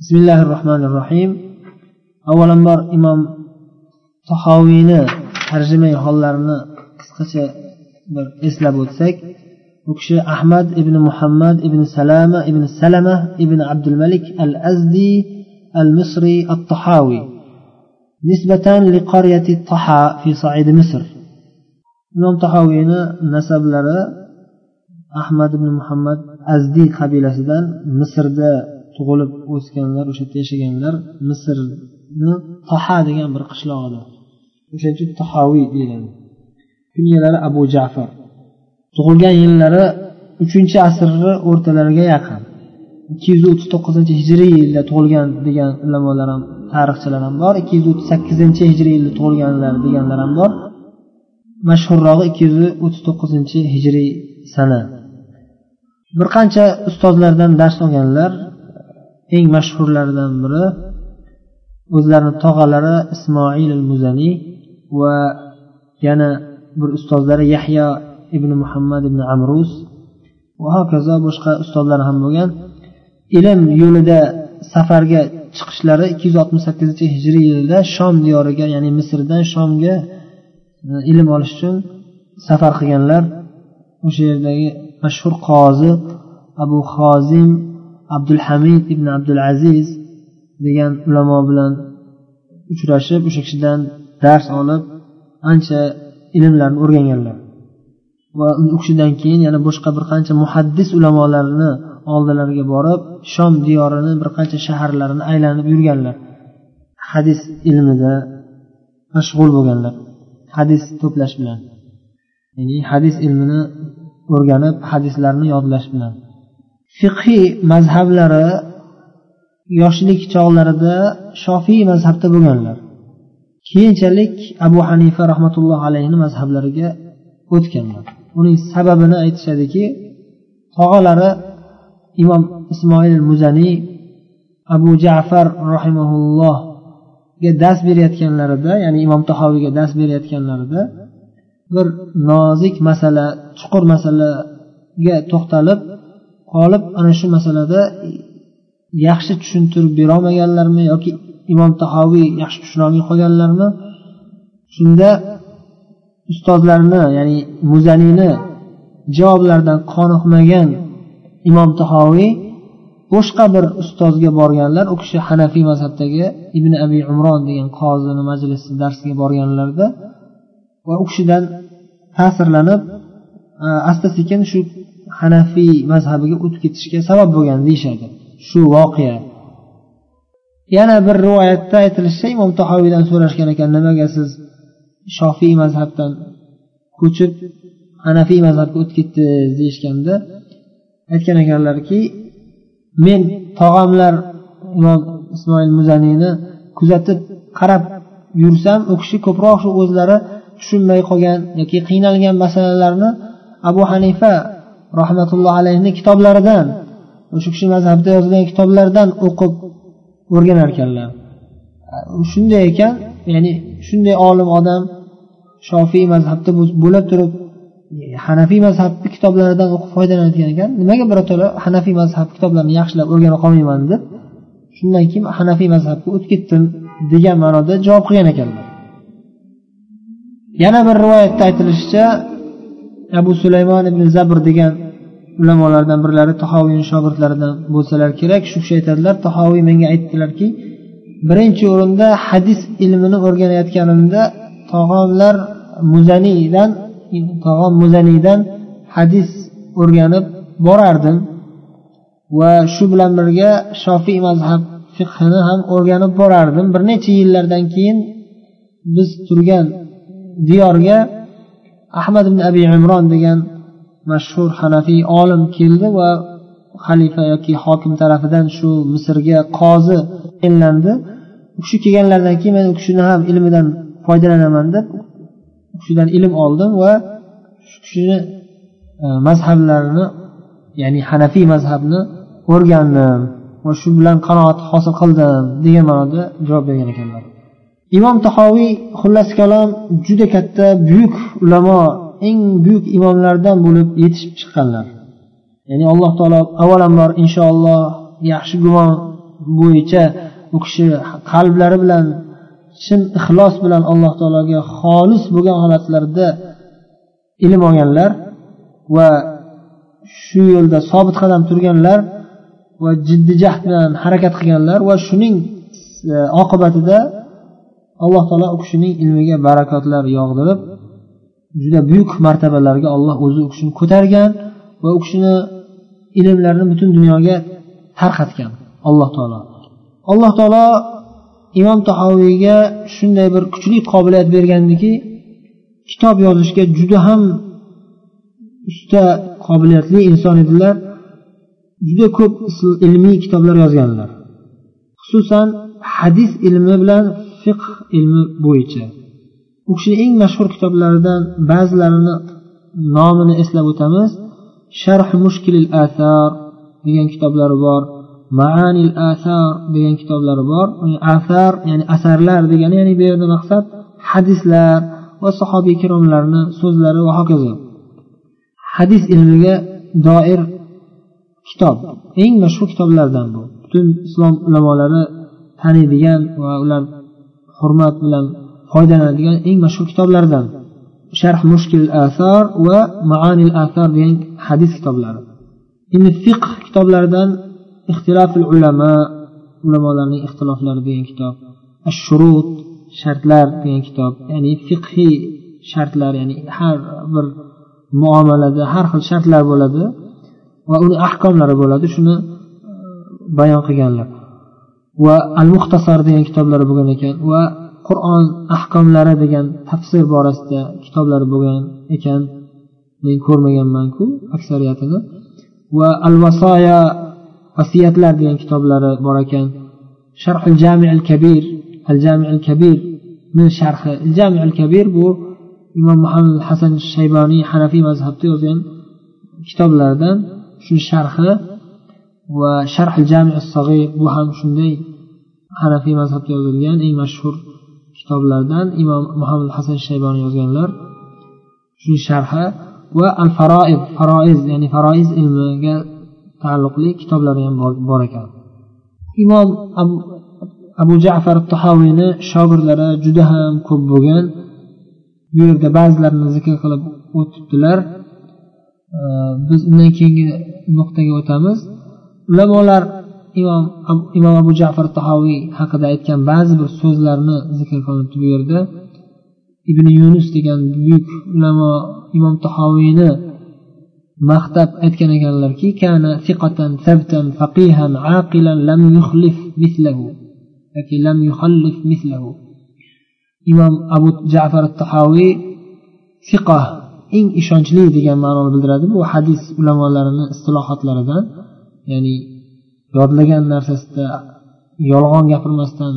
bismillahi rohmanir rohim avvalambor imom tahoviyni tarjimai hollarini qisqacha bir eslab o'tsak u kishi ahmad ibn muhammad ibn salama ibn salama ibn abdul malik al azdi al misri al tahaviy nisbatan li qaryati taha fi said misr. Imom tahoviyni nasablari ahmad ibn muhammad azdiy qabilasidan misrda tug'ilib o'sganlar o'sha yerda yashaganlar misrni toha degan bir qishlog'ida o'shaning uchun tahoviy deyiladi. Kunyalari abu jafar. Tug'ilgan yillari uchinchi asrni o'rtalariga yaqin. Ikki yuz o'ttiz to'qqizinchi hijriy yilda tug'ilgan degan ulamolar ham tarixchilar ham bor. Ikki yuz o'ttiz sakkizinchi hijriy yilda tug'ilganlar deganlar ham bor. Mashhurrog'i ikki yuz o'ttiz to'qqizinchi hijriy sana. Bir qancha ustozlardan dars olganlar eng mashhurlaridan biri o'zlarini tog'alari ismoil al muzaniy va yana bir ustozlari yahyo ibn muhammad ibn amrus va hokazo boshqa ustozlar ham bo'lgan. Ilm yo'lida safarga chiqishlari ikki yuz oltmish sakkizinchi hijriy yilda shom diyoriga ya'ni misrdan shomga e, ilm olish uchun safar qilganlar. O'sha yerdagi mashhur qozi abu hozim abdulhamid ibn abdulaziz degan ulamo bilan uchrashib o'sha kishidan dars olib ancha ilmlarni o'rganganlar. Va u kishidan keyin yana boshqa bir qancha muhaddis ulamolarni oldilariga borib shom diyorini bir qancha shaharlarini aylanib yurganlar. Hadis ilmida mashg'ul bo'lganlar hadis to'plash bilan. Ya'ni hadis ilmini o'rganib hadislarni yodlash bilan. Fiqhiy mazhablari yoshlik chog'larida shofiy mazhabda bo'lganlar. Keyinchalik abu hanifa rahmatulloh alayhini mazhablariga o'tganlar. Uning sababini aytishadiki tog'alari imom ismoil muzaniy abu jafar rahimaullohga dars berayotganlarida ya'ni imom tahoviyga dars berayotganlarida bir nozik masala chuqur masalaga to'xtalib olib ana shu masalada yaxshi tushuntirib berolmaganlarmi yoki imom tahoviy yaxshi tushunolmay qolganlarmi? Shunda ustozlarni ya'ni muzaniyni javoblaridan qoniqmagan imom tahoviy boshqa bir ustozga borganlar u kishi hanafiy mazhabdagi ibn abi umron degan qozini majlisi darsiga borganlarida va u kishidan ta'sirlanib asta sekin shu hanafiy mazhabiga o'tib ketishga sabab bo'lgan deyishadi. Shu voqea. Yana bir rivoyatda aytilishicha imom tahoviydan so'rashgan ekan nimaga siz shofiy mazhabdan ko'chib hanafiy mazhabga o'tib ketdingiz deyishganda aytgan ekanlarki men tog'amlar imom ismoil muzaniyni kuzatib qarab yursam u kishi ko'proq shu o'zlari tushunmay qolgan yoki qiynalgan masalalarni abu hanifa rahmatulloh alayhini kitoblaridan o'sha kishi mazhabda yozilgan kitoblardan o'qib o'rganar ekanlar shunday ekan ya'ni shunday olim odam shofiy mazhabda bo'lib turib hanafiy mazhabni kitoblaridan o'qib foydalanayotgan ekan. Nimaga birato'la hanafiy mazhab kitoblarini yaxshilab o'rgana qolmayman deb shundan keyin hanafiy mazhabga o'tib ketdim degan ma'noda javob qilgan ekanlar. Yana bir rivoyatda aytilishicha abu sulaymon ibn zabr degan ulamolardan birlari tahoviyni shogirdlaridan bo'lsalar kerak. Shu kishi aytadilar tahoviy menga aytdilarki birinchi o'rinda hadis ilmini o'rganayotganimda tog'omlar muzaniydan tog'am muzaniydan hadis o'rganib borardim. Va shu bilan birga shofiy mazhab fiqhini ham o'rganib borardim. Bir necha yillardan keyin biz turgan diyorga ahmad ibn abi imron degan mashhur hanafiy olim keldi va xalifa yoki hokim tarafidan shu misrga qozi tayinlandi. U kishi kelganlaridan keyin men u kishini ham ilmidan foydalanaman deb u kishidan ilm oldim va shu kishini e, mazhablarini ya'ni hanafiy mazhabni o'rgandim va shu bilan qanoat hosil qildim degan ma'noda javob bergan ekanlar. Imom tahoviy xullas kalom juda katta buyuk ulamo eng buyuk imomlardan bo'lib yetishib chiqqanlar. Ya'ni alloh taolo avvalambor inshaalloh yaxshi gumon bo'yicha u kishi qalblari bilan chin ixlos bilan alloh taologa xolis bo'lgan holatlarda ilm olganlar va shu yo'lda sobit qadam turganlar va jiddiy jahd bilan harakat qilganlar va shuning e, oqibatida alloh taolo u kishining ilmiga barakotlar yog'dirib juda buyuk martabalarga olloh o'zi u kishini ko'targan va u kishini ilmlarini butun dunyoga tarqatgan alloh taolo. Alloh taolo imom tahoviyga shunday bir kuchli qobiliyat bergandiki kitob yozishga juda ham usta qobiliyatli inson edilar juda ko'p ilmiy kitoblar yozganlar. Xususan hadis ilmi bilan fiqh ilmi bo'yicha. U kishini eng mashhur kitoblaridan ba'zilarini nomini eslab o'tamiz. Sharh mushkilil athar degan kitoblari bor. Maanil asar degan kitoblari bor. Asar ya'ni asarlar degani ya'ni bu yerda maqsad hadislar va sahobiy ikromlarni so'zlari va hokazo. Hadis ilmiga doir kitob. Eng mashhur kitoblardan bu. Butun islom ulamolari taniydigan va ular hurmat bilan foydalanadigan eng mashhur kitoblardan sharh mushkil asar va maanil asar degan hadis kitoblari. Endi fiqh kitoblaridan ixtilofil ulamo ulamolarning ixtiloflari degan kitob ashurut shartlar degan kitob ya'ni fiqhiy shartlar ya'ni har bir muomalada har xil shartlar bo'ladi va uni ahkomlari bo'ladi shuni e, bayon qilganlar. Va al muxtasar degan kitoblari bo'lgan ekan va qur'on ahkomlari degan tafsir borasida kitoblar bo'lgan ekan men ko'rmaganmanku aksariyatini. Va al vasoya vasiyatlar degan kitoblari bor ekan. Sharhul jami al kabir al jami al kabir min sharhi. Al jami al kabir bu imom muhammad hasan shayboniy hanafiy mazhabda yozgan kitoblaridan shu sharhi. Va sharh jami sag'ir bu ham shunday hanafiy mazhabda yozilgan eng mashhur kitoblardan imom muhammad hasan shayboniy yozganlar shu sharhi va al faroid faroiz ya'ni faroiz ilmiga taalluqli kitoblari ham bor ekan. Imom abu, abu jafar tahoviyni shogirdlari juda ham ko'p bo'lgan. Bu yerda ba'zilarini zikr qilib o'tibdilar. Biz undan keyingi nuqtaga o'tamiz. Ulamolar imom imom abu jafar tahoviy haqida aytgan ba'zi bir so'zlarni zikr qilinibdi bu yerda ibn yunus degan buyuk ulamo imom tahoviyni maqtab aytgan ekanlarki kana siqatan sabtan faqihan aqilan lam yuxlif mislahu yoki lam yuxallif mislahu imom abu jafar tahoviy siqa eng ishonchli degan ma'noni bildiradi. Bu hadis ulamolarini istilohotlaridan ya'ni yodlagan narsasida yolg'on gapirmasdan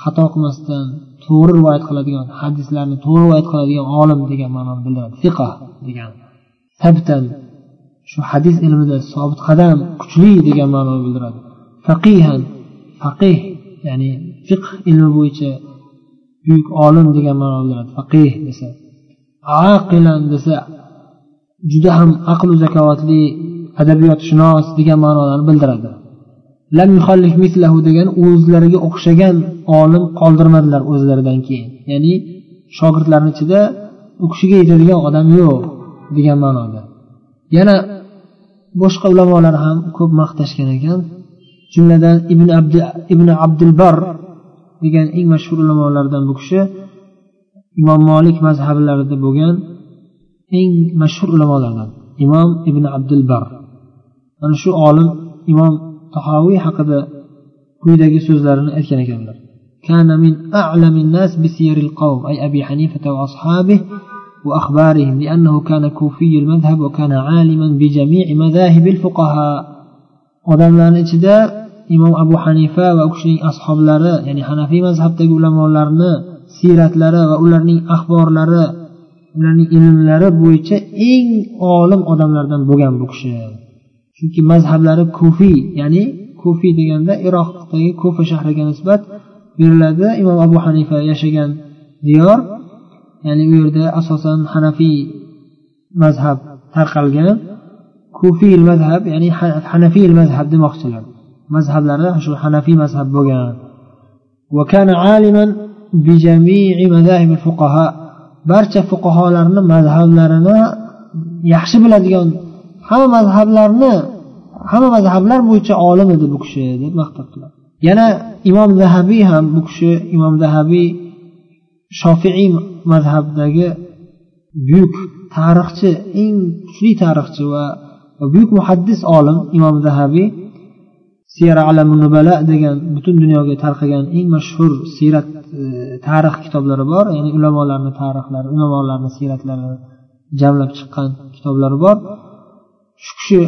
xato qilmasdan to'g'ri rivoyat qiladigan hadislarni to'g'ri rivoyat qiladigan olim degan ma'noni bildiradi. Fiqa degan. Sabtan shu hadis ilmida sobit qadam kuchli degan ma'noni bildiradi. Faqihan faqih ya'ni fiqh ilmi bo'yicha buyuk olim degan ma'noni bildiradi. Faqih desa. Aqilan desa juda ham aqlu zakovatli adabiyotshunos degan ma'nolarni bildiradi. Lam mislahu degan o'zlariga o'xshagan olim qoldirmadilar o'zlaridan keyin. Ya'ni shogirdlarni ichida u kishiga yetadigan odam yo'q degan ma'noda. Yana boshqa ulamolar ham ko'p maqtashgan ekan. Jumladan ibn abdi ibn abdulbar degan eng mashhur ulamolardan bu kishi imom molik mazhablarida bo'lgan eng mashhur ulamolardan imom ibn abdulbar. Mana shu olim imom tahoviy haqida quyidagi so'zlarini aytgan ekanlar كان من أعلم الناس بسير القوم أي أبي حنيفة وأصحابه وأخبارهم لأنه كان كوفي المذهب وكان عالما بجميع مذاهب الفقهاء odamlarni ichida imom abu hanifa va u kishining ashoblari ya'ni hanafiy mazhabdagi ulamolarni siyratlari va ularning axborlari ularning ilmlari bo'yicha eng olim odamlardan bo'lgan bu kishi chunki mazhablari kufiy ya'ni kufiy deganda iroqdagi kufa shahriga nisbat beriladi imom abu hanifa yashagan diyor ya'ni u yerda asosan hanafiy mazhab tarqalgan kufiy mazhab ya'ni hanafiy mazhab demoqchilar mazhablari shu hanafiy mazhab bo'lgan وكان عالما بجميع مذاهب الفقهاء barcha fuqarolarni mazhablarini yaxshi biladigan hamma mazhablarni hamma mazhablar bo'yicha olim edi bu kishi deb maqtab qiladi yana imom zahabiy ham bu kishi imom zahabiy shofiiy mazhabdagi buyuk tarixchi eng kuchli tarixchi va buyuk muhaddis olim imom zahabiy siyara alamunubala degan butun dunyoga tarqagan eng mashhur siyrat e, tarix kitoblari bor. Ya'ni ulamolarni tarixlari ulamolarni siyratlarini jamlab chiqqan kitoblari bor. Shu kishi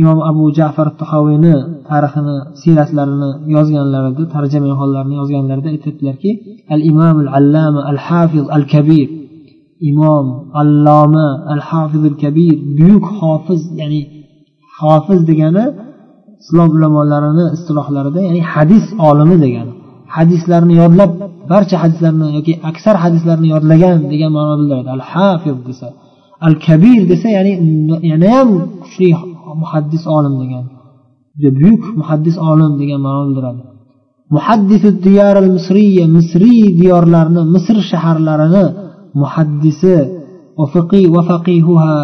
imom abu jafar tahoviyni tarixini siyratlarini yozganlarida tarjima hollarini yozganlarida aytyaptilarki al imom al allama al hafiz al kabir imom alloma al hafiz al kabir buyuk hofiz ya'ni hofiz degani islom ulamolarini istilohlarida ya'ni hadis olimi degani. Hadislarni yodlab barcha hadislarni yoki aksar hadislarni yodlagan degan ma'no bildiradi. Al hafiz desa. Al kabir desa ya'ni yanayam kuchli muhaddis olim degan. Juda buyuk muhaddis olim degan ma'no bildiradi muhaddisi diyar al misriya misriy diyorlarni misr shaharlarini muhaddisi va faqihuha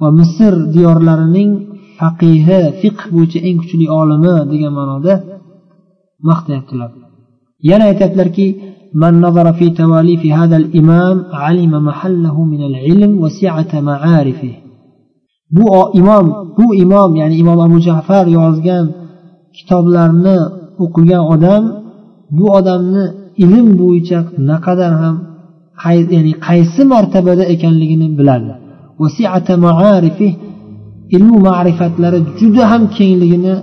va misr diyorlarining faqihi fiqh bo'yicha eng kuchli olimi degan ma'noda maqtayaptilar. Yana aytyaptilarki من نظر في تواليف هذا الإمام علم محله من العلم وسعة معارفه bu imom bu imom ya'ni imom abu jafar yozgan kitoblarni o'qigan odam bu odamni ilm bo'yicha naqadar ham ya'ni qaysi martabada ekanligini biladi ilmu ma'rifatlari juda ham kengligini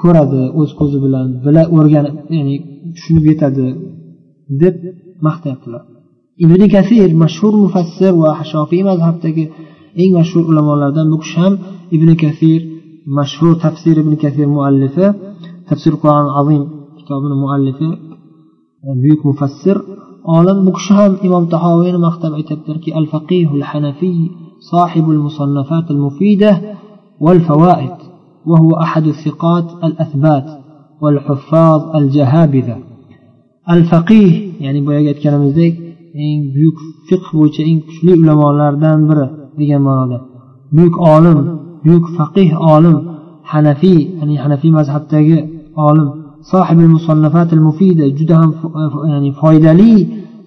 ko'radi o'z ko'zi bilan bila o'rganib ya'ni tushunib yetadi Deb maqtayaptilar ibn kasir mashhur mufassir va shofiy mazhabdagi eng mashhur ulamolardan bu kishi ham ibn kasir mashhur tafsir ibn kasir muallifi tafsir qur'on azim kitobini muallifi buyuk mufassir olim bu kishi ham imom tahoviyni maqtab aytyaptilarki al faqihul hanafiy صاحب المصنفات المفيدة والفوائد وهو أحد الثقات الأثبات والحفاظ الجهابذة al faqih ya'ni boyagi aytganimizdek eng buyuk fiqh bo'yicha eng kuchli ulamolardan biri degan ma'noda. Buyuk olim buyuk faqih olim hanafiy ya'ni hanafiy mazhabdagi olim sohibil musannafatil mufida juda ham ya'ni foydali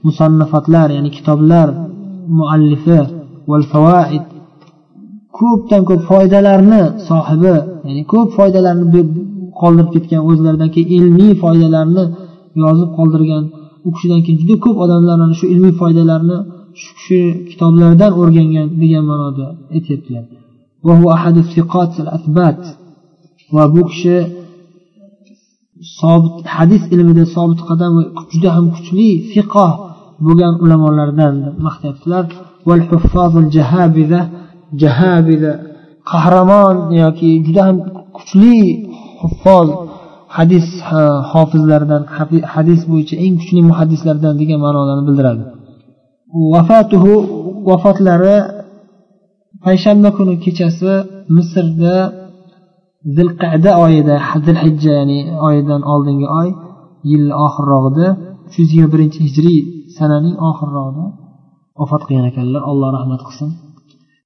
musannafatlar ya'ni kitoblar muallifi val fawaid ko'pdan ko'p foydalarni sohibi ya'ni ko'p foydalarni qoldirib ketgan o'zlaridan keyin ilmiy foydalarni yozib qoldirgan. U kishidan keyin juda ko'p odamlar mana shu ilmiy foydalarni shu kishi kitoblaridan o'rgangan degan ma'noda aytyaptilar. Va bu kishi sobit hadis ilmida sobit qadam va juda ham kuchli fiqoh bo'lgan ulamolardan maqtayaptilar. Jahabiza qahramon yoki juda ham kuchli huffoz hadis hofizlaridan hadis bo'yicha eng kuchli muhaddislardan degan ma'nolarni bildiradi. Vafotuhu vafotlari payshanba kuni kechasi misrda zilqada oyida zilhijja ya'ni oyidan oldingi oy yil oxirrog'ida uch yuz yigirma birinchi hijriy sananing oxirrog'ida vafot qilgan ekanlar. Alloh rahmat qilsin.